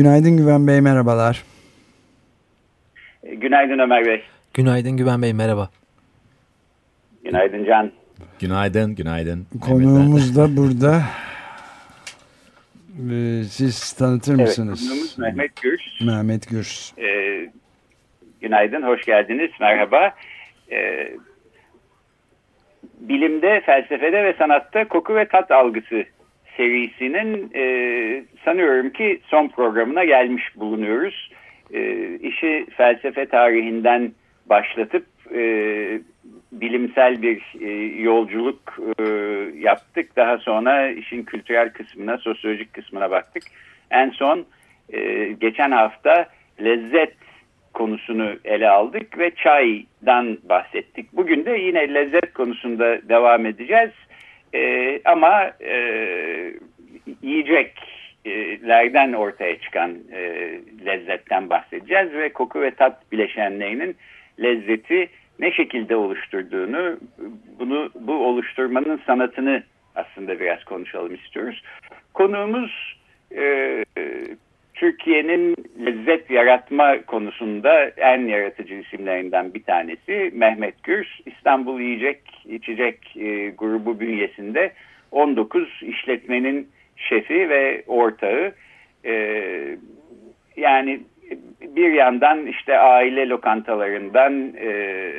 Günaydın Güven Bey, merhabalar. Günaydın Ömer Bey. Günaydın Güven Bey, merhaba. Günaydın Can. Günaydın, günaydın. Konuğumuz da burada. Ee, siz tanıtır evet, mısınız? Konuğumuz Mehmet Gürs. Mehmet Gürs. Ee, günaydın, hoş geldiniz, merhaba. Ee, bilimde, felsefede ve sanatta koku ve tat algısı serisinin e, sanıyorum ki son programına gelmiş bulunuyoruz. E, işi felsefe tarihinden başlatıp e, bilimsel bir e, yolculuk e, yaptık. Daha sonra işin kültürel kısmına, sosyolojik kısmına baktık. En son e, geçen hafta lezzet konusunu ele aldık ve çaydan bahsettik. Bugün de yine lezzet konusunda devam edeceğiz. E, ama e, yiyeceklerden ortaya çıkan e, lezzetten bahsedeceğiz ve koku ve tat bileşenlerinin lezzeti ne şekilde oluşturduğunu, bunu bu oluşturmanın sanatını aslında biraz konuşalım istiyoruz. Konuğumuz e, Türkiye'nin lezzet yaratma konusunda en yaratıcı isimlerinden bir tanesi Mehmet Gürs. İstanbul Yiyecek İçecek e, grubu bünyesinde 19 işletmenin şefi ve ortağı. E, yani bir yandan işte aile lokantalarından e,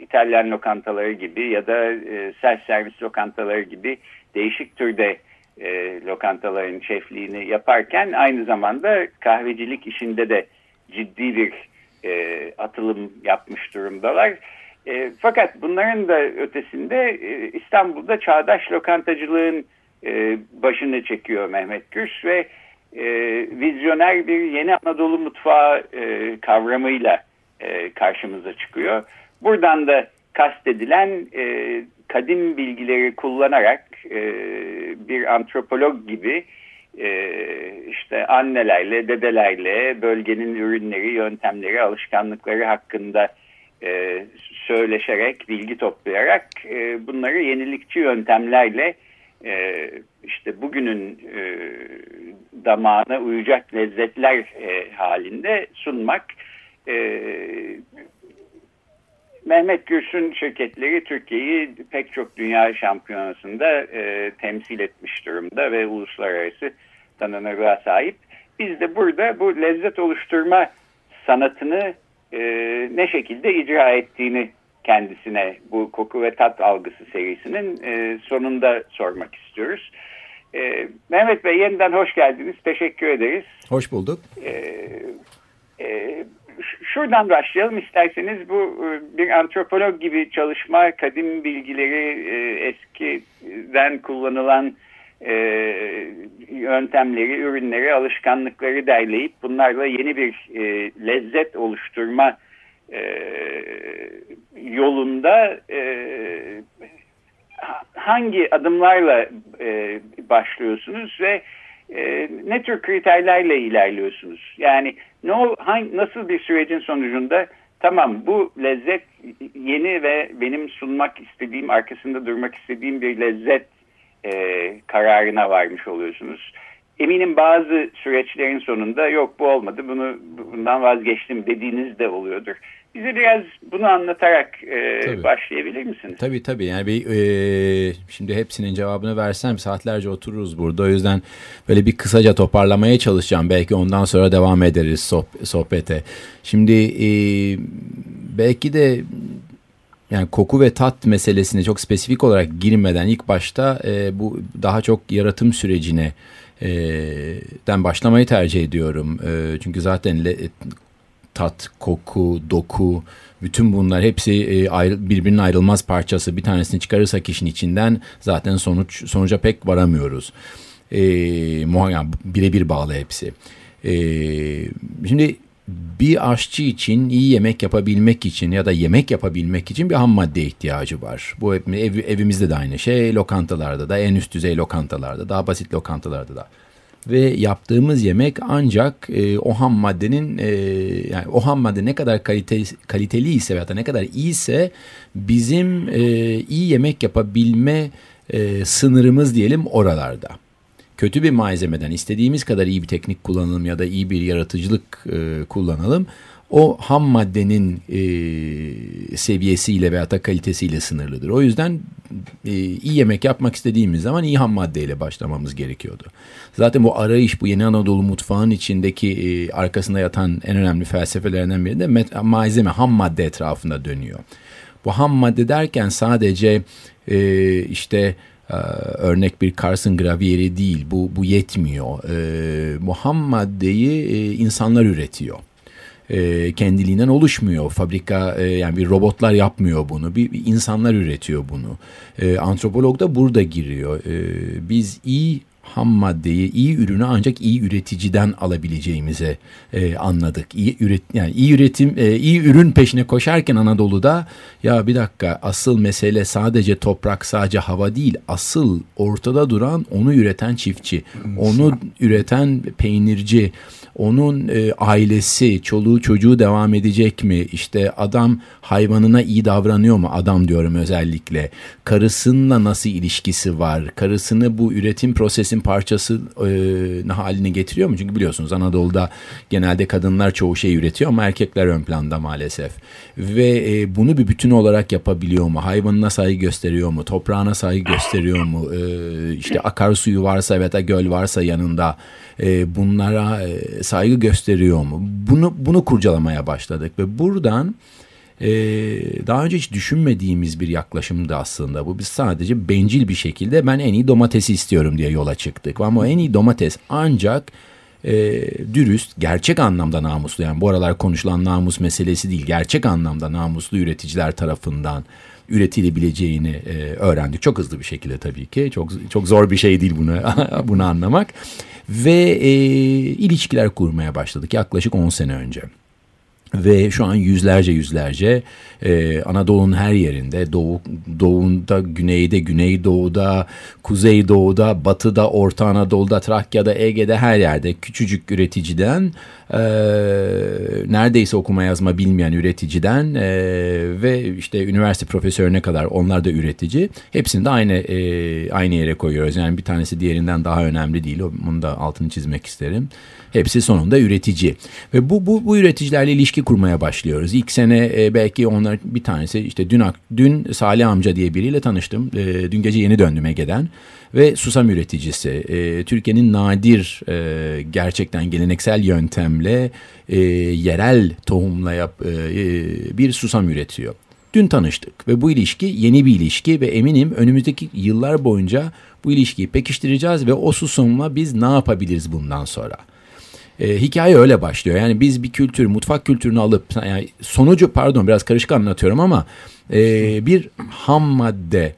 İtalyan lokantaları gibi ya da e, self servis lokantaları gibi değişik türde e, lokantaların şefliğini yaparken aynı zamanda kahvecilik işinde de ciddi bir e, atılım yapmış durumdalar. E, fakat bunların da ötesinde e, İstanbul'da çağdaş lokantacılığın e, başını çekiyor Mehmet Gürs ve e, vizyoner bir yeni Anadolu mutfağı e, kavramıyla e, karşımıza çıkıyor. Buradan da kastedilen e, kadim bilgileri kullanarak e, bir antropolog gibi e, işte annelerle, dedelerle bölgenin ürünleri, yöntemleri, alışkanlıkları hakkında e, söyleşerek, bilgi toplayarak e, bunları yenilikçi yöntemlerle e, işte bugünün e, damağına uyacak lezzetler e, halinde sunmak. E, Mehmet Gürs'ün şirketleri Türkiye'yi pek çok dünya şampiyonasında e, temsil etmiş durumda ve uluslararası tanınırlığa sahip. Biz de burada bu lezzet oluşturma sanatını e, ne şekilde icra ettiğini kendisine bu koku ve tat algısı serisinin e, sonunda sormak istiyoruz. E, Mehmet Bey yeniden hoş geldiniz. Teşekkür ederiz. Hoş bulduk. E, e, şuradan başlayalım. İsterseniz bu e, bir antropolog gibi çalışma kadim bilgileri e, eskiden kullanılan e, yöntemleri, ürünleri, alışkanlıkları derleyip bunlarla yeni bir lezzet oluşturma yolunda hangi adımlarla başlıyorsunuz ve e, ne tür kriterlerle ilerliyorsunuz? Yani ne hangi, nasıl bir sürecin sonucunda tamam bu lezzet yeni ve benim sunmak istediğim, arkasında durmak istediğim bir lezzet e, kararına varmış oluyorsunuz. Eminim bazı süreçlerin sonunda yok bu olmadı bunu bundan vazgeçtim dediğiniz de oluyordur. Bize biraz bunu anlatarak e, başlayabilir misiniz? Tabii tabii. Yani bir, e, şimdi hepsinin cevabını versem saatlerce otururuz burada. O yüzden böyle bir kısaca toparlamaya çalışacağım. Belki ondan sonra devam ederiz soh sohbete. Şimdi e, belki de yani koku ve tat meselesine çok spesifik olarak girmeden ilk başta e, bu daha çok yaratım sürecine e, den başlamayı tercih ediyorum. E, çünkü zaten le, tat, koku, doku, bütün bunlar hepsi e, birbirinin ayrılmaz parçası. Bir tanesini çıkarırsak işin içinden zaten sonuç sonuca pek varamıyoruz. E, birebir bağlı hepsi. E, şimdi bir aşçı için iyi yemek yapabilmek için ya da yemek yapabilmek için bir ham madde ihtiyacı var. Bu ev, evimizde de aynı şey, lokantalarda da, en üst düzey lokantalarda, daha basit lokantalarda da. Ve yaptığımız yemek ancak e, o ham maddenin e, yani o ham madde ne kadar kalite, kaliteli ise veya ne kadar iyiyse bizim e, iyi yemek yapabilme e, sınırımız diyelim oralarda kötü bir malzemeden istediğimiz kadar iyi bir teknik kullanalım ya da iyi bir yaratıcılık e, kullanalım. O ham maddenin e, seviyesiyle veya da kalitesiyle sınırlıdır. O yüzden e, iyi yemek yapmak istediğimiz zaman iyi ham maddeyle başlamamız gerekiyordu. Zaten bu arayış, bu yeni Anadolu mutfağın içindeki e, arkasında yatan en önemli felsefelerinden biri de malzeme, ham madde etrafında dönüyor. Bu ham madde derken sadece e, işte ee, örnek bir Carson Gravieri değil. Bu, bu yetmiyor. E, bu ham maddeyi e, insanlar üretiyor. E, kendiliğinden oluşmuyor. Fabrika e, yani bir robotlar yapmıyor bunu. Bir, bir insanlar üretiyor bunu. E, antropolog da burada giriyor. E, biz iyi ham maddeyi, iyi ürünü ancak iyi üreticiden alabileceğimizi e, anladık. İyi üret yani iyi üretim, e, iyi ürün peşine koşarken Anadolu'da ya bir dakika asıl mesele sadece toprak, sadece hava değil. Asıl ortada duran onu üreten çiftçi, onu üreten peynirci, onun e, ailesi, çoluğu çocuğu devam edecek mi? İşte adam hayvanına iyi davranıyor mu? Adam diyorum özellikle. Karısınınla nasıl ilişkisi var? Karısını bu üretim prosesin parçası e, haline getiriyor mu? Çünkü biliyorsunuz Anadolu'da genelde kadınlar çoğu şey üretiyor ama erkekler ön planda maalesef. Ve e, bunu bir bütün olarak yapabiliyor mu? Hayvanına saygı gösteriyor mu? Toprağına saygı gösteriyor mu? E, işte akarsuyu varsa veya göl varsa yanında e, bunlara e, saygı gösteriyor mu? Bunu bunu kurcalamaya başladık ve buradan e, daha önce hiç düşünmediğimiz bir yaklaşımdı aslında bu. Biz sadece bencil bir şekilde ben en iyi domatesi istiyorum diye yola çıktık. Ama en iyi domates ancak e, dürüst, gerçek anlamda namuslu yani bu aralar konuşulan namus meselesi değil, gerçek anlamda namuslu üreticiler tarafından üretilebileceğini e, öğrendik. Çok hızlı bir şekilde tabii ki. Çok çok zor bir şey değil bunu bunu anlamak ve e, ilişkiler kurmaya başladık yaklaşık 10 sene önce. Ve şu an yüzlerce yüzlerce e, Anadolu'nun her yerinde doğu, doğunda, güneyde, güneydoğuda, kuzeydoğuda, batıda, Orta Anadolu'da, Trakya'da, Ege'de her yerde küçücük üreticiden e, neredeyse okuma yazma bilmeyen üreticiden e, ve işte üniversite profesörüne kadar onlar da üretici. Hepsini de aynı e, aynı yere koyuyoruz. Yani bir tanesi diğerinden daha önemli değil. Onu da altını çizmek isterim. Hepsi sonunda üretici. Ve bu, bu, bu üreticilerle ilişki kurmaya başlıyoruz. İlk sene e, belki onlar bir tanesi işte dün dün Salih amca diye biriyle tanıştım. E, dün gece yeni döndüm Ege'den ve susam üreticisi. E, Türkiye'nin nadir e, gerçekten geleneksel yöntemle e, yerel tohumla yap, e, e bir susam üretiyor. Dün tanıştık ve bu ilişki yeni bir ilişki ve eminim önümüzdeki yıllar boyunca bu ilişkiyi pekiştireceğiz ve o susamla biz ne yapabiliriz bundan sonra? E, hikaye öyle başlıyor. Yani biz bir kültür, mutfak kültürünü alıp yani sonucu pardon biraz karışık anlatıyorum ama e, bir ham madde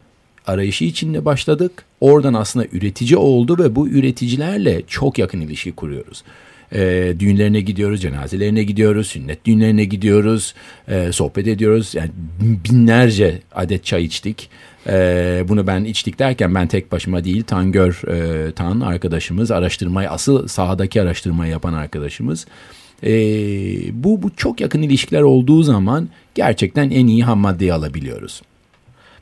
arayışı içinde başladık. Oradan aslında üretici oldu ve bu üreticilerle çok yakın ilişki kuruyoruz. E, düğünlerine gidiyoruz, cenazelerine gidiyoruz, sünnet düğünlerine gidiyoruz, e, sohbet ediyoruz. Yani binlerce adet çay içtik. E, bunu ben içtik derken ben tek başıma değil Tangör e, Tan arkadaşımız araştırmayı asıl sahadaki araştırmayı yapan arkadaşımız. E, bu, bu çok yakın ilişkiler olduğu zaman gerçekten en iyi ham maddeyi alabiliyoruz.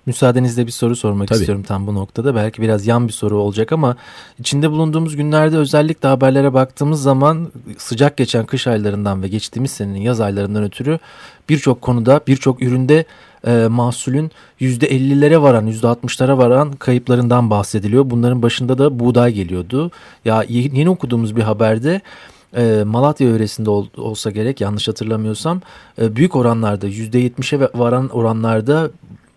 Müsaadenizle bir soru sormak Tabii. istiyorum tam bu noktada. Belki biraz yan bir soru olacak ama içinde bulunduğumuz günlerde özellikle haberlere baktığımız zaman sıcak geçen kış aylarından ve geçtiğimiz senenin yaz aylarından ötürü birçok konuda birçok üründe e, mahsulün %50'lere varan %60'lara varan kayıplarından bahsediliyor. Bunların başında da buğday geliyordu. Ya yeni okuduğumuz bir haberde e, Malatya yöresinde ol, olsa gerek yanlış hatırlamıyorsam e, büyük oranlarda %70'e varan oranlarda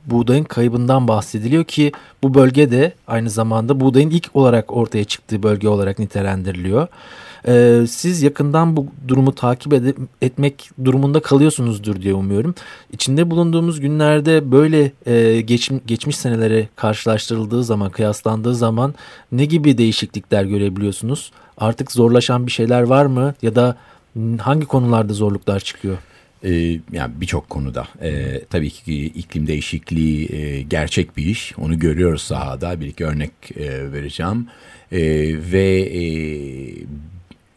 buğdayın kaybından bahsediliyor ki bu bölge de aynı zamanda buğdayın ilk olarak ortaya çıktığı bölge olarak nitelendiriliyor. E, siz yakından bu durumu takip ed etmek durumunda kalıyorsunuzdur diye umuyorum. İçinde bulunduğumuz günlerde böyle e, geç, geçmiş senelere karşılaştırıldığı zaman, kıyaslandığı zaman ne gibi değişiklikler görebiliyorsunuz? Artık zorlaşan bir şeyler var mı ya da hangi konularda zorluklar çıkıyor? Ee, yani birçok konuda. Ee, tabii ki iklim değişikliği e, gerçek bir iş. Onu görüyoruz sahada. Bir iki örnek e, vereceğim. E, ve e,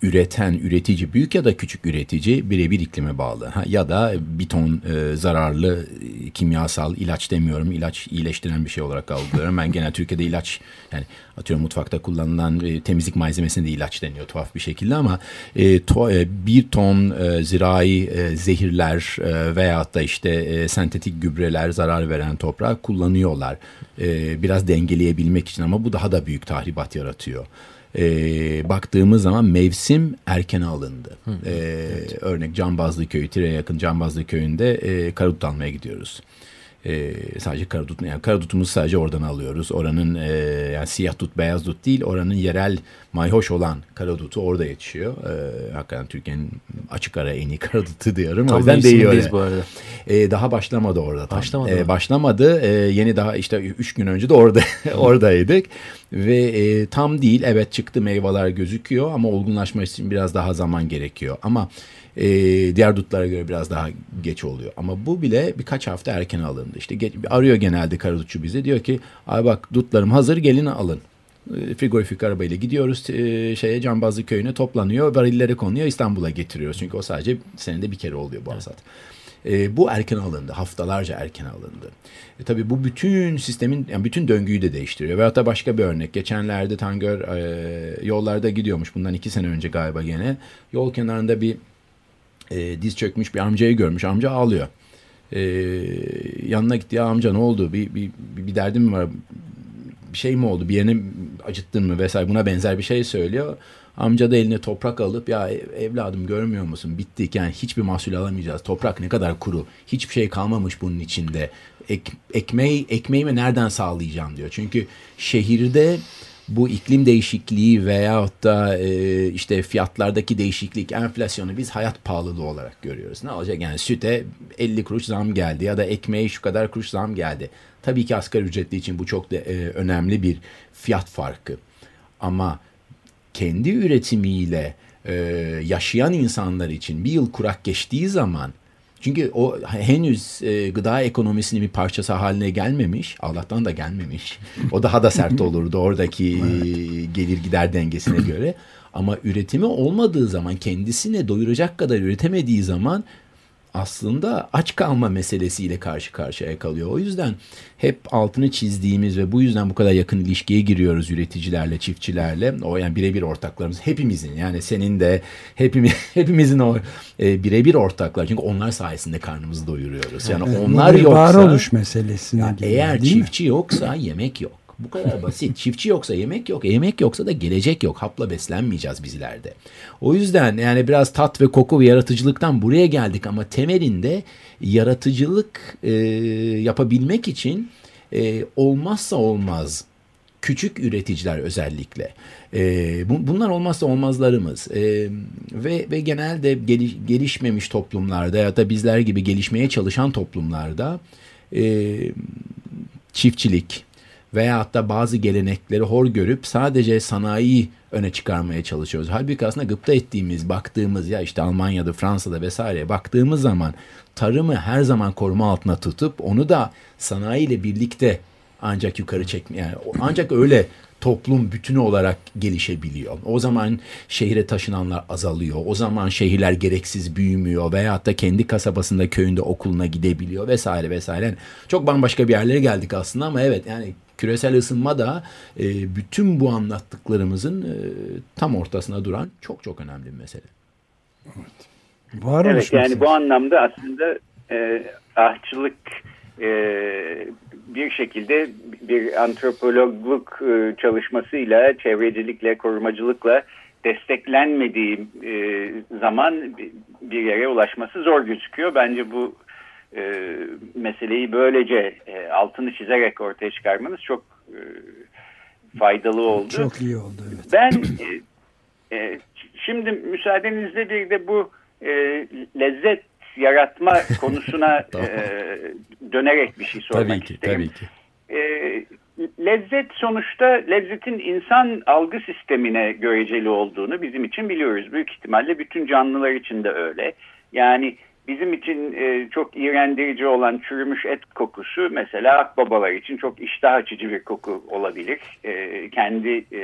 üreten üretici büyük ya da küçük üretici birebir iklime bağlı. Ha, ya da bir ton e, zararlı e, kimyasal ilaç demiyorum. ilaç iyileştiren bir şey olarak algılıyorum. Ben genel Türkiye'de ilaç yani atıyorum mutfakta kullanılan e, temizlik malzemesine de ilaç deniyor tuhaf bir şekilde ama e, to, e, bir ton e, zirai e, zehirler e, veyahut da işte e, sentetik gübreler zarar veren toprağı kullanıyorlar. E, biraz dengeleyebilmek için ama bu daha da büyük tahribat yaratıyor e, baktığımız zaman mevsim erken alındı. Hı, e, evet. Örnek Cambazlı Köyü, Tire'ye yakın Cambazlı Köyü'nde e, karadut almaya gidiyoruz. E, sadece karadut, yani karadutumuzu sadece oradan alıyoruz. Oranın e, yani siyah dut, beyaz dut değil, oranın yerel mayhoş olan karadutu orada yetişiyor. E, hakikaten Türkiye'nin açık ara en iyi karadutu diyorum. Tam o yüzden değiyor. bu arada. E, daha başlamadı orada. Tam. Başlamadı. E, başlamadı. E, yeni daha işte üç gün önce de orada oradaydık. Ve e, tam değil evet çıktı meyveler gözüküyor ama olgunlaşması için biraz daha zaman gerekiyor. Ama e, diğer dutlara göre biraz daha geç oluyor. Ama bu bile birkaç hafta erken alındı. İşte geç, arıyor genelde karadutçu bize diyor ki ay bak dutlarım hazır gelin alın. E, frigorifik arabayla gidiyoruz e, şeye Cambazlı köyüne toplanıyor varillere konuyor İstanbul'a getiriyoruz. Çünkü o sadece senede bir kere oluyor bu hasat. E, bu erken alındı. Haftalarca erken alındı. E, tabii bu bütün sistemin, yani bütün döngüyü de değiştiriyor. Veyahut da başka bir örnek. Geçenlerde Tangör e, yollarda gidiyormuş. Bundan iki sene önce galiba gene. Yol kenarında bir e, diz çökmüş bir amcayı görmüş. Amca ağlıyor. E, yanına gitti. Ya amca ne oldu? Bir, bir, bir derdim mi var? Bir şey mi oldu? Bir yerini acıttın mı vesaire buna benzer bir şey söylüyor. Amca da eline toprak alıp ya evladım görmüyor musun bittik yani hiçbir mahsul alamayacağız. Toprak ne kadar kuru hiçbir şey kalmamış bunun içinde. Ek, ekmeği, ekmeğimi nereden sağlayacağım diyor. Çünkü şehirde bu iklim değişikliği veyahut da e, işte fiyatlardaki değişiklik, enflasyonu biz hayat pahalılığı olarak görüyoruz. Ne olacak? Yani süte 50 kuruş zam geldi ya da ekmeğe şu kadar kuruş zam geldi. Tabii ki asgari ücretli için bu çok da, e, önemli bir fiyat farkı. Ama kendi üretimiyle e, yaşayan insanlar için bir yıl kurak geçtiği zaman çünkü o henüz e, gıda ekonomisinin bir parçası haline gelmemiş. Allah'tan da gelmemiş. O daha da sert olurdu oradaki evet. gelir gider dengesine göre. Ama üretimi olmadığı zaman kendisine doyuracak kadar üretemediği zaman aslında aç kalma meselesiyle karşı karşıya kalıyor. O yüzden hep altını çizdiğimiz ve bu yüzden bu kadar yakın ilişkiye giriyoruz üreticilerle, çiftçilerle. O yani birebir ortaklarımız hepimizin yani senin de hepimiz, hepimizin o e, birebir ortaklar. Çünkü onlar sayesinde karnımızı doyuruyoruz. Yani evet, onlar yoksa varoluş meselesine yani geliyor, eğer çiftçi mi? yoksa yemek yok. Bu kadar basit. Çiftçi yoksa yemek yok. Yemek yoksa da gelecek yok. Hapla beslenmeyeceğiz bizlerde. O yüzden yani biraz tat ve koku ve yaratıcılıktan buraya geldik ama temelinde yaratıcılık e, yapabilmek için e, olmazsa olmaz küçük üreticiler özellikle. E, bu, bunlar olmazsa olmazlarımız e, ve ve genelde geliş, gelişmemiş toplumlarda ya da bizler gibi gelişmeye çalışan toplumlarda e, çiftçilik, veya hatta bazı gelenekleri hor görüp sadece sanayi öne çıkarmaya çalışıyoruz. Halbuki aslında gıpta ettiğimiz, baktığımız ya işte Almanya'da, Fransa'da vesaire baktığımız zaman tarımı her zaman koruma altına tutup onu da sanayiyle birlikte ancak yukarı çekme yani ancak öyle toplum bütünü olarak gelişebiliyor. O zaman şehire taşınanlar azalıyor. O zaman şehirler gereksiz büyümüyor veya da kendi kasabasında köyünde okuluna gidebiliyor vesaire vesaire. Yani çok bambaşka bir yerlere geldik aslında ama evet yani küresel ısınma da e, bütün bu anlattıklarımızın e, tam ortasına duran çok çok önemli bir mesele. Evet. Var evet yani mesela. bu anlamda aslında e, ahçılık e, bir şekilde bir antropologluk e, çalışmasıyla, çevrecilikle, korumacılıkla desteklenmediği e, zaman bir yere ulaşması zor gözüküyor. Bence bu e, meseleyi böylece e, altını çizerek ortaya çıkarmanız çok e, faydalı oldu. Çok iyi oldu. Evet. Ben e, e, Şimdi müsaadenizle bir de bu e, lezzet yaratma konusuna tamam. e, dönerek bir şey sormak tabii ki, isterim. Tabii ki. E, lezzet sonuçta lezzetin insan algı sistemine göreceli olduğunu bizim için biliyoruz. Büyük ihtimalle bütün canlılar için de öyle. Yani bizim için e, çok iğrendirici olan çürümüş et kokusu mesela akbabalar için çok iştah açıcı bir koku olabilir. E, kendi e,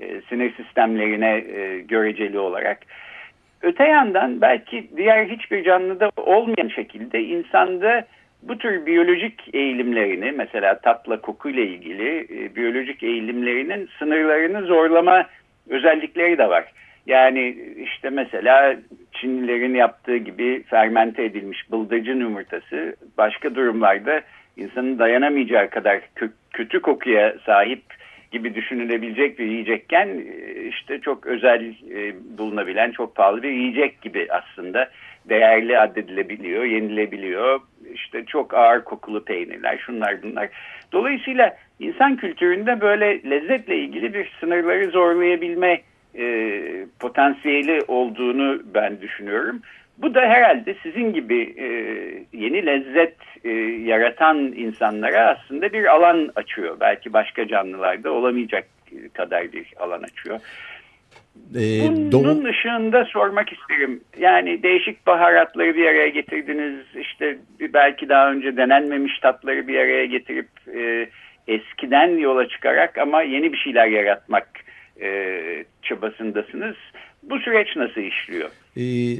e, sinir sistemlerine e, göreceli olarak. Öte yandan belki diğer hiçbir canlıda olmayan şekilde insanda bu tür biyolojik eğilimlerini mesela tatla kokuyla ilgili e, biyolojik eğilimlerinin sınırlarını zorlama özellikleri de var. Yani işte mesela Çinlilerin yaptığı gibi fermente edilmiş bıldırcın yumurtası başka durumlarda insanın dayanamayacağı kadar kö kötü kokuya sahip gibi düşünülebilecek bir yiyecekken işte çok özel e, bulunabilen çok pahalı bir yiyecek gibi aslında değerli addedilebiliyor, yenilebiliyor. İşte çok ağır kokulu peynirler, şunlar bunlar. Dolayısıyla insan kültüründe böyle lezzetle ilgili bir sınırları zorlayabilme e, potansiyeli olduğunu ben düşünüyorum. Bu da herhalde sizin gibi e, yeni lezzet e, yaratan insanlara aslında bir alan açıyor. Belki başka canlılarda olamayacak kadar bir alan açıyor. Ee, Bunun doğu... ışığında sormak isterim. Yani değişik baharatları bir araya getirdiniz. İşte belki daha önce denenmemiş tatları bir araya getirip e, eskiden yola çıkarak ama yeni bir şeyler yaratmak e, çabasındasınız. Bu süreç nasıl işliyor? Ee,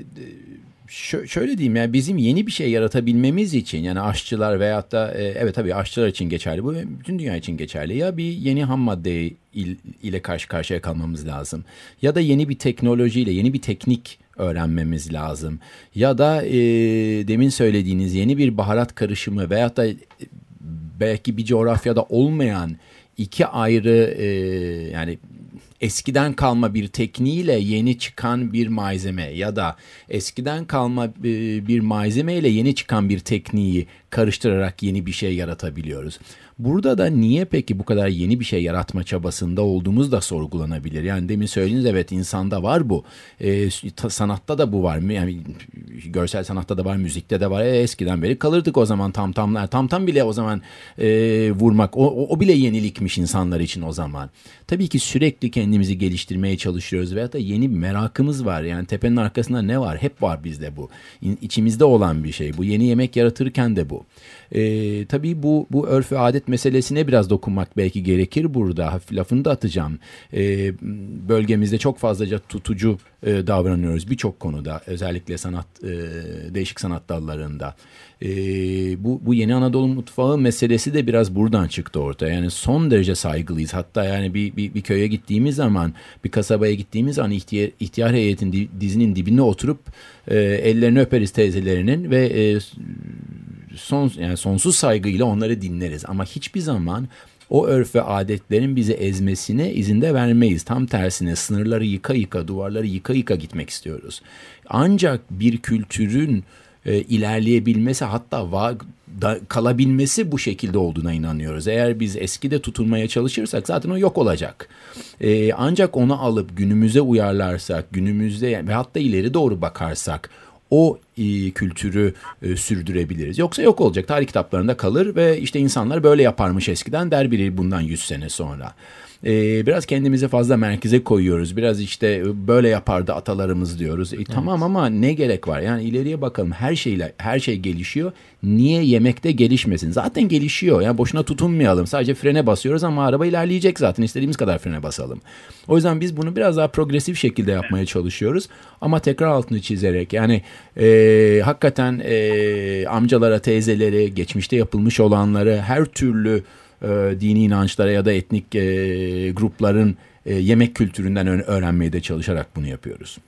şöyle diyeyim yani bizim yeni bir şey yaratabilmemiz için yani aşçılar veyahut da e, evet tabii aşçılar için geçerli bu bütün dünya için geçerli ya bir yeni ham madde il, ile karşı karşıya kalmamız lazım ya da yeni bir teknolojiyle yeni bir teknik öğrenmemiz lazım ya da e, demin söylediğiniz yeni bir baharat karışımı veyahut da belki bir coğrafyada olmayan iki ayrı e, yani eskiden kalma bir tekniğiyle yeni çıkan bir malzeme ya da eskiden kalma bir malzeme ile yeni çıkan bir tekniği karıştırarak yeni bir şey yaratabiliyoruz. Burada da niye peki bu kadar yeni bir şey yaratma çabasında olduğumuz da sorgulanabilir. Yani demin söylediğiniz evet insanda var bu. E, sanatta da bu var mı? Yani görsel sanatta da var, müzikte de var. E, eskiden beri kalırdık o zaman tam tamlar. Tam tam bile o zaman e, vurmak o, o, bile yenilikmiş insanlar için o zaman. Tabii ki sürekli kendimizi geliştirmeye çalışıyoruz veya da yeni merakımız var. Yani tepenin arkasında ne var? Hep var bizde bu. İçimizde olan bir şey. Bu yeni yemek yaratırken de bu. E, tabii bu bu örf ve adet meselesine biraz dokunmak belki gerekir burada. Hafif lafını da atacağım. E, bölgemizde çok fazlaca tutucu e, davranıyoruz birçok konuda. Özellikle sanat e, değişik sanat dallarında. E, bu, bu yeni Anadolu mutfağı meselesi de biraz buradan çıktı ortaya. Yani son derece saygılıyız. Hatta yani bir, bir, bir köye gittiğimiz zaman, bir kasabaya gittiğimiz zaman ihtiyar, ihtiyar heyetin dizinin dibine oturup e, ellerini öperiz teyzelerinin ve e, son yani sonsuz saygıyla onları dinleriz ama hiçbir zaman o örf ve adetlerin bizi ezmesine izinde vermeyiz. Tam tersine sınırları yıka yıka, duvarları yıka yıka gitmek istiyoruz. Ancak bir kültürün e, ilerleyebilmesi hatta va da, kalabilmesi bu şekilde olduğuna inanıyoruz. Eğer biz eskide tutunmaya çalışırsak zaten o yok olacak. E, ancak onu alıp günümüze uyarlarsak, günümüzde ve hatta ileri doğru bakarsak o e, kültürü e, sürdürebiliriz. Yoksa yok olacak. Tarih kitaplarında kalır ve işte insanlar böyle yaparmış eskiden der biri bundan 100 sene sonra. E, biraz kendimizi fazla merkeze koyuyoruz. Biraz işte böyle yapardı atalarımız diyoruz. E, evet. Tamam ama ne gerek var? Yani ileriye bakalım. Her şeyle her şey gelişiyor. Niye yemekte gelişmesin? Zaten gelişiyor. Yani boşuna tutunmayalım. Sadece frene basıyoruz ama araba ilerleyecek zaten. İstediğimiz kadar frene basalım. O yüzden biz bunu biraz daha progresif şekilde yapmaya çalışıyoruz. Ama tekrar altını çizerek yani e, hakikaten e, amcalara, teyzelere, geçmişte yapılmış olanları her türlü dini inançlara ya da etnik e, grupların e, yemek kültüründen öğrenmeye de çalışarak bunu yapıyoruz.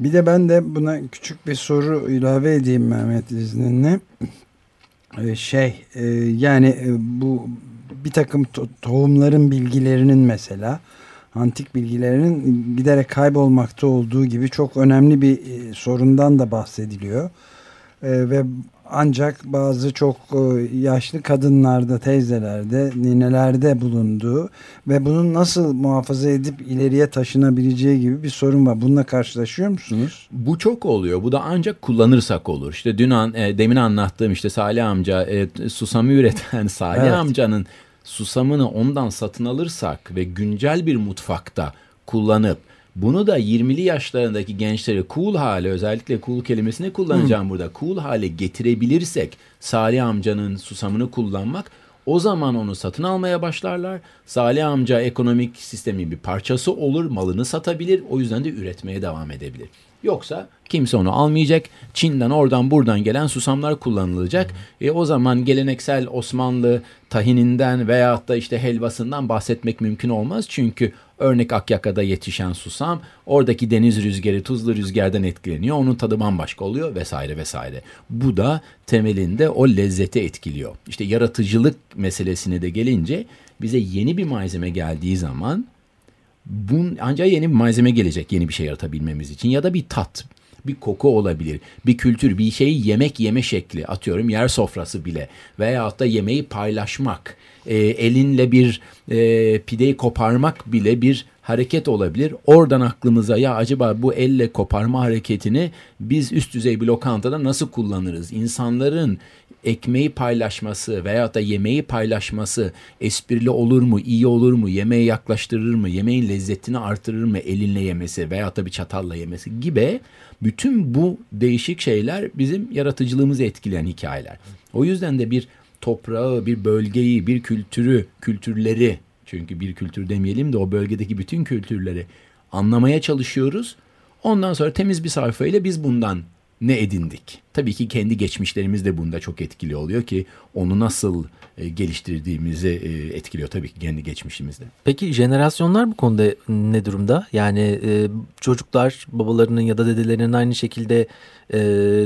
Bir de ben de buna küçük bir soru ilave edeyim Mehmet izninle. Şey e, yani e, bu bir takım to tohumların bilgilerinin mesela antik bilgilerinin giderek kaybolmakta olduğu gibi çok önemli bir e, sorundan da bahsediliyor. E, ve ancak bazı çok e, yaşlı kadınlarda, teyzelerde, ninelerde bulunduğu ve bunun nasıl muhafaza edip ileriye taşınabileceği gibi bir sorun var. Bununla karşılaşıyor musunuz? Bu çok oluyor. Bu da ancak kullanırsak olur. İşte dün an, e, demin anlattığım işte Salih amca e, susamı üreten Salih evet. amcanın susamını ondan satın alırsak ve güncel bir mutfakta kullanıp bunu da 20'li yaşlarındaki gençleri cool hale özellikle cool kelimesini kullanacağım hmm. burada. Cool hale getirebilirsek Salih amcanın susamını kullanmak o zaman onu satın almaya başlarlar. Salih amca ekonomik sistemin bir parçası olur, malını satabilir. O yüzden de üretmeye devam edebilir. Yoksa kimse onu almayacak. Çin'den oradan buradan gelen susamlar kullanılacak. E, o zaman geleneksel Osmanlı tahininden veyahut da işte helvasından bahsetmek mümkün olmaz. Çünkü örnek Akyaka'da yetişen susam oradaki deniz rüzgarı tuzlu rüzgardan etkileniyor. Onun tadı bambaşka oluyor vesaire vesaire. Bu da temelinde o lezzeti etkiliyor. İşte yaratıcılık meselesine de gelince bize yeni bir malzeme geldiği zaman Bun, ancak yeni bir malzeme gelecek yeni bir şey yaratabilmemiz için ya da bir tat, bir koku olabilir, bir kültür, bir şeyi yemek yeme şekli atıyorum yer sofrası bile veyahut da yemeği paylaşmak, e, elinle bir e, pideyi koparmak bile bir hareket olabilir. Oradan aklımıza ya acaba bu elle koparma hareketini biz üst düzey bir lokantada nasıl kullanırız? İnsanların ekmeği paylaşması veya da yemeği paylaşması esprili olur mu, iyi olur mu, yemeğe yaklaştırır mı, yemeğin lezzetini artırır mı elinle yemesi veya da bir çatalla yemesi gibi bütün bu değişik şeyler bizim yaratıcılığımızı etkileyen hikayeler. O yüzden de bir toprağı, bir bölgeyi, bir kültürü, kültürleri çünkü bir kültür demeyelim de o bölgedeki bütün kültürleri anlamaya çalışıyoruz. Ondan sonra temiz bir sayfayla biz bundan ne edindik? Tabii ki kendi geçmişlerimiz de bunda çok etkili oluyor ki onu nasıl e, geliştirdiğimizi e, etkiliyor tabii ki kendi geçmişimizde. Peki jenerasyonlar bu konuda ne durumda? Yani e, çocuklar babalarının ya da dedelerinin aynı şekilde e,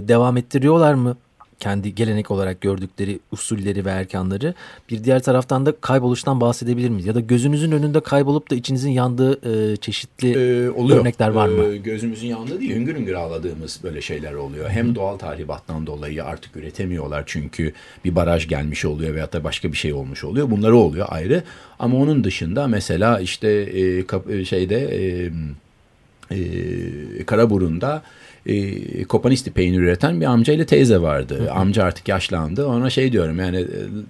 devam ettiriyorlar mı kendi gelenek olarak gördükleri usulleri ve erkanları bir diğer taraftan da kayboluştan bahsedebilir miyiz? Ya da gözünüzün önünde kaybolup da içinizin yandığı e, çeşitli ee, oluyor. örnekler var mı? Ee, gözümüzün yandığı değil, hüngür hüngür ağladığımız böyle şeyler oluyor. Hem doğal tahribattan dolayı artık üretemiyorlar çünkü bir baraj gelmiş oluyor veyahut da başka bir şey olmuş oluyor. Bunları oluyor ayrı. Ama onun dışında mesela işte e, şeyde e, e, Karaburun'da e, Kopanisti peynir üreten bir amca ile teyze vardı. Hı hı. Amca artık yaşlandı. Ona şey diyorum yani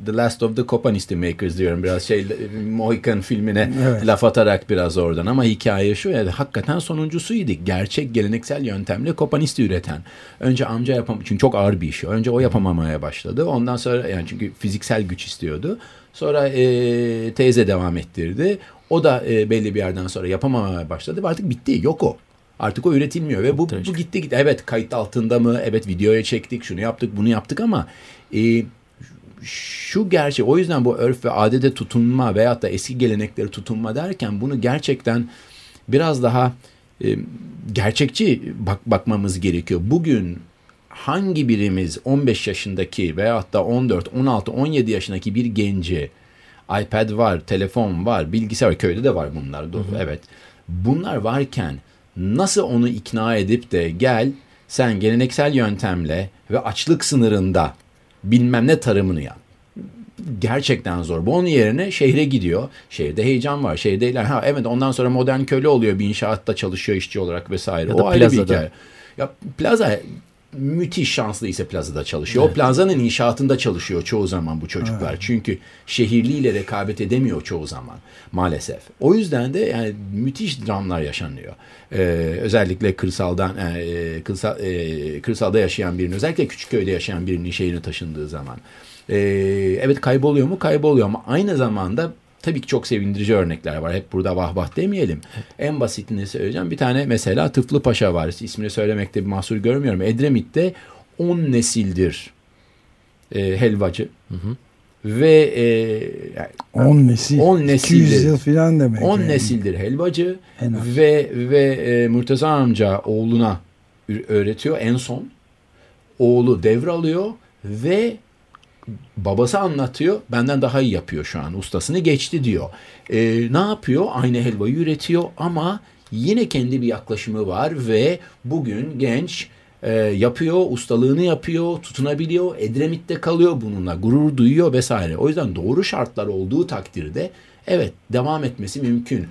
The Last of the Kopanisti Makers diyorum. Biraz şey Mohican filmine evet. laf atarak biraz oradan. Ama hikaye şu yani hakikaten sonuncusuydu. Gerçek geleneksel yöntemle Kopanisti üreten. Önce amca yapam çünkü çok ağır bir iş. Önce o yapamamaya başladı. Ondan sonra yani çünkü fiziksel güç istiyordu. Sonra e, teyze devam ettirdi. O da e, belli bir yerden sonra yapamamaya başladı. Artık bitti. Yok o. Artık o üretilmiyor ve bu, bu gitti gitti. Evet kayıt altında mı? Evet videoya çektik, şunu yaptık, bunu yaptık ama e, şu gerçek o yüzden bu örf ve adede tutunma veyahut da eski gelenekleri tutunma derken bunu gerçekten biraz daha e, gerçekçi bak bakmamız gerekiyor. Bugün hangi birimiz 15 yaşındaki veyahut da 14, 16, 17 yaşındaki bir genci iPad var, telefon var, bilgisayar köyde de var bunlar. Hı hı. Evet. Bunlar varken nasıl onu ikna edip de gel sen geleneksel yöntemle ve açlık sınırında bilmem ne tarımını yap. Gerçekten zor. Bu onun yerine şehre gidiyor. Şehirde heyecan var. Şehirde ha evet ondan sonra modern köle oluyor. Bir inşaatta çalışıyor işçi olarak vesaire. Ya o ayrı bir hikaye. Ya plaza müthiş şanslı ise plazada çalışıyor. Evet. O plazanın inşaatında çalışıyor çoğu zaman bu çocuklar. Evet. Çünkü şehirliyle rekabet edemiyor çoğu zaman maalesef. O yüzden de yani müthiş dramlar yaşanıyor. Ee, özellikle kırsaldan e, kırsal, e, kırsalda yaşayan birinin özellikle küçük köyde yaşayan birinin şehrine taşındığı zaman. Ee, evet kayboluyor mu? Kayboluyor ama aynı zamanda tabii ki çok sevindirici örnekler var. Hep burada vah vah demeyelim. En basitini söyleyeceğim. Bir tane mesela Tıflı Paşa var. İsmini söylemekte bir mahsur görmüyorum. Edremit'te 10 nesildir e, helvacı. Hı hı. Ve e, yani 10 nesil. 10 nesildir. 200 yıl falan demek. 10 yani. nesildir helvacı ve ve e, Murtaza amca oğluna öğretiyor en son. Oğlu devralıyor ve babası anlatıyor benden daha iyi yapıyor şu an ustasını geçti diyor. E, ne yapıyor? Aynı helvayı üretiyor ama yine kendi bir yaklaşımı var ve bugün genç e, yapıyor, ustalığını yapıyor, tutunabiliyor, Edremit'te kalıyor bununla, gurur duyuyor vesaire. O yüzden doğru şartlar olduğu takdirde evet devam etmesi mümkün.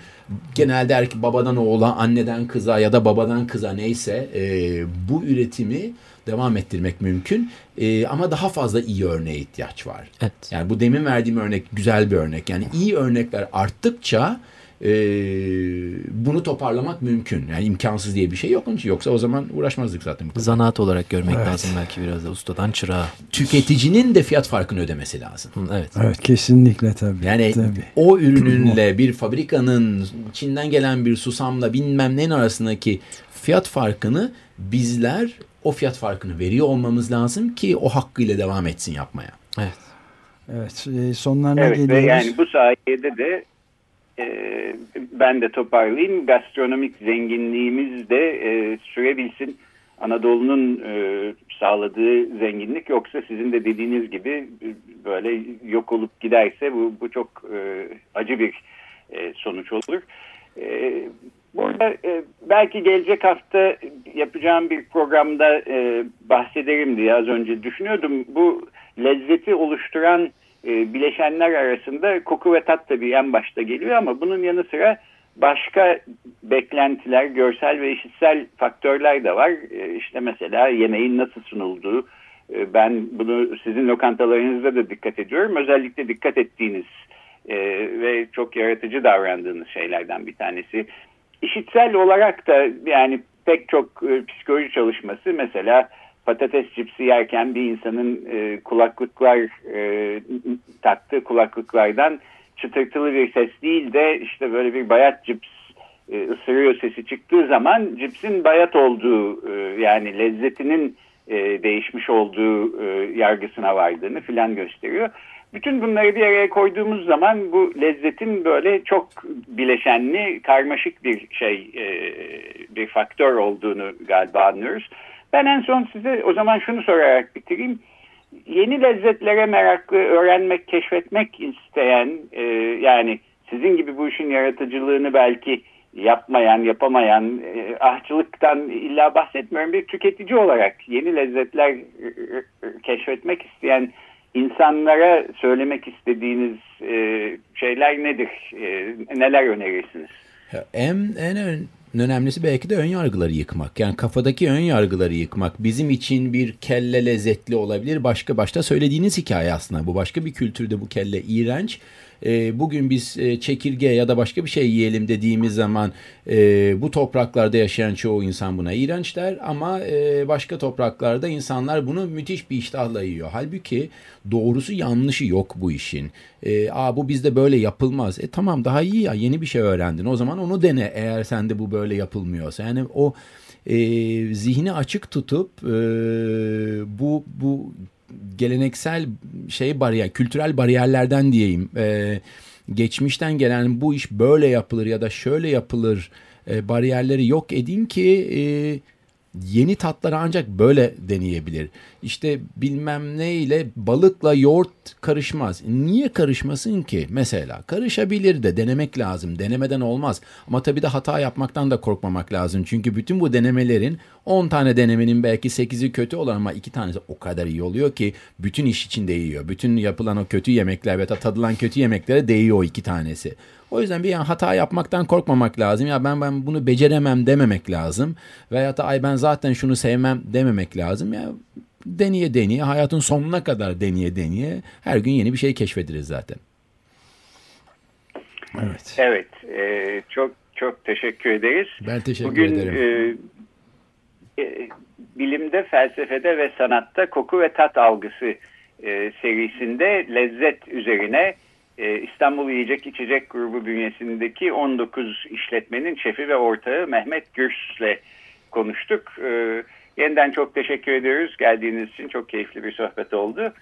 Genelde erkek babadan oğula, anneden kıza ya da babadan kıza neyse e, bu üretimi devam ettirmek mümkün. E, ama daha fazla iyi örneğe ihtiyaç var. Evet. Yani bu demin verdiğim örnek güzel bir örnek. Yani iyi örnekler arttıkça e, bunu toparlamak mümkün. Yani imkansız diye bir şey yok. Onun için yoksa o zaman uğraşmazdık zaten. Zanaat olarak görmek evet. lazım belki biraz da ustadan çırağa. Tüketicinin de fiyat farkını ödemesi lazım. Evet. Evet kesinlikle tabii. Yani tabii. o ürününle bir fabrikanın Çin'den gelen bir susamla bilmem neyin arasındaki fiyat farkını bizler o fiyat farkını veriyor olmamız lazım ki o hakkıyla devam etsin yapmaya. Evet. Evet sonlarına evet, geliyoruz. Ve yani bu sayede de e, ben de toparlayayım gastronomik zenginliğimiz de e, sürebilsin. Anadolu'nun e, sağladığı zenginlik yoksa sizin de dediğiniz gibi böyle yok olup giderse bu, bu çok e, acı bir e, sonuç olur. E, burada e, belki gelecek hafta yapacağım bir programda e, bahsederim diye az önce düşünüyordum. Bu lezzeti oluşturan e, bileşenler arasında koku ve tat tabii en başta geliyor ama bunun yanı sıra başka beklentiler, görsel ve işitsel faktörler de var. E, işte mesela yemeğin nasıl sunulduğu. E, ben bunu sizin lokantalarınızda da dikkat ediyorum. Özellikle dikkat ettiğiniz e, ve çok yaratıcı davrandığınız şeylerden bir tanesi. İşitsel olarak da yani pek çok e, psikoloji çalışması mesela patates cipsi yerken bir insanın e, kulaklıklar e, taktığı kulaklıklardan çıtırtılı bir ses değil de işte böyle bir bayat cips e, ısırıyor sesi çıktığı zaman cipsin bayat olduğu e, yani lezzetinin e, değişmiş olduğu e, yargısına vardığını filan gösteriyor. Bütün bunları bir araya koyduğumuz zaman bu lezzetin böyle çok bileşenli, karmaşık bir şey, e, bir faktör olduğunu galiba anlıyoruz. Ben en son size o zaman şunu sorarak bitireyim. Yeni lezzetlere meraklı, öğrenmek, keşfetmek isteyen, e, yani sizin gibi bu işin yaratıcılığını belki yapmayan, yapamayan, e, ahçılıktan illa bahsetmiyorum bir tüketici olarak yeni lezzetler keşfetmek isteyen insanlara söylemek istediğiniz e, şeyler nedir? E, neler önerirsiniz? En, en önemlisi belki de ön yargıları yıkmak. Yani kafadaki ön yargıları yıkmak. Bizim için bir kelle lezzetli olabilir. Başka başta söylediğiniz hikaye aslında. Bu başka bir kültürde bu kelle iğrenç e, bugün biz e, çekirge ya da başka bir şey yiyelim dediğimiz zaman e, bu topraklarda yaşayan çoğu insan buna iğrenç der ama e, başka topraklarda insanlar bunu müthiş bir iştahla yiyor. Halbuki doğrusu yanlışı yok bu işin. E, Aa bu bizde böyle yapılmaz. E tamam daha iyi ya yeni bir şey öğrendin. O zaman onu dene eğer sende bu böyle yapılmıyorsa. Yani o e, zihni açık tutup e, bu bu geleneksel şey bariyer, kültürel bariyerlerden diyeyim. E, geçmişten gelen bu iş böyle yapılır ya da şöyle yapılır e, bariyerleri yok edeyim ki e, yeni tatları ancak böyle deneyebilir. İşte bilmem ne ile balıkla yoğurt karışmaz. Niye karışmasın ki? Mesela karışabilir de denemek lazım. Denemeden olmaz. Ama tabii de hata yapmaktan da korkmamak lazım. Çünkü bütün bu denemelerin 10 tane denemenin belki 8'i kötü olur ama 2 tanesi o kadar iyi oluyor ki bütün iş için değiyor. Bütün yapılan o kötü yemekler ve tadılan kötü yemeklere değiyor o iki tanesi. O yüzden bir yani hata yapmaktan korkmamak lazım. Ya ben ben bunu beceremem dememek lazım. Veya da ay ben zaten şunu sevmem dememek lazım. Ya deneye deneye hayatın sonuna kadar deneye deneye her gün yeni bir şey keşfederiz zaten. Evet. Evet. E, çok çok teşekkür ederiz. Ben teşekkür Bugün, ederim. E, e, bilimde, felsefede ve sanatta koku ve tat algısı e, serisinde lezzet üzerine e, İstanbul Yiyecek İçecek Grubu bünyesindeki 19 işletmenin şefi ve ortağı Mehmet Gürs'le konuştuk. E, yeniden çok teşekkür ediyoruz. Geldiğiniz için çok keyifli bir sohbet oldu.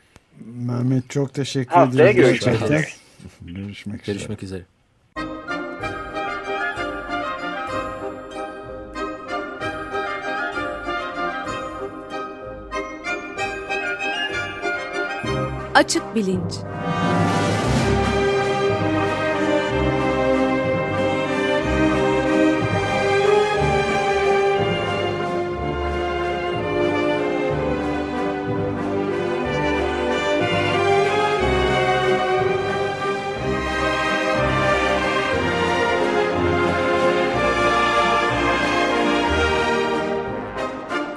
Mehmet çok teşekkür Haftaya ederiz. görüşmek üzere. Görüşmek üzere. Görüşmek üzere. Açık Bilinç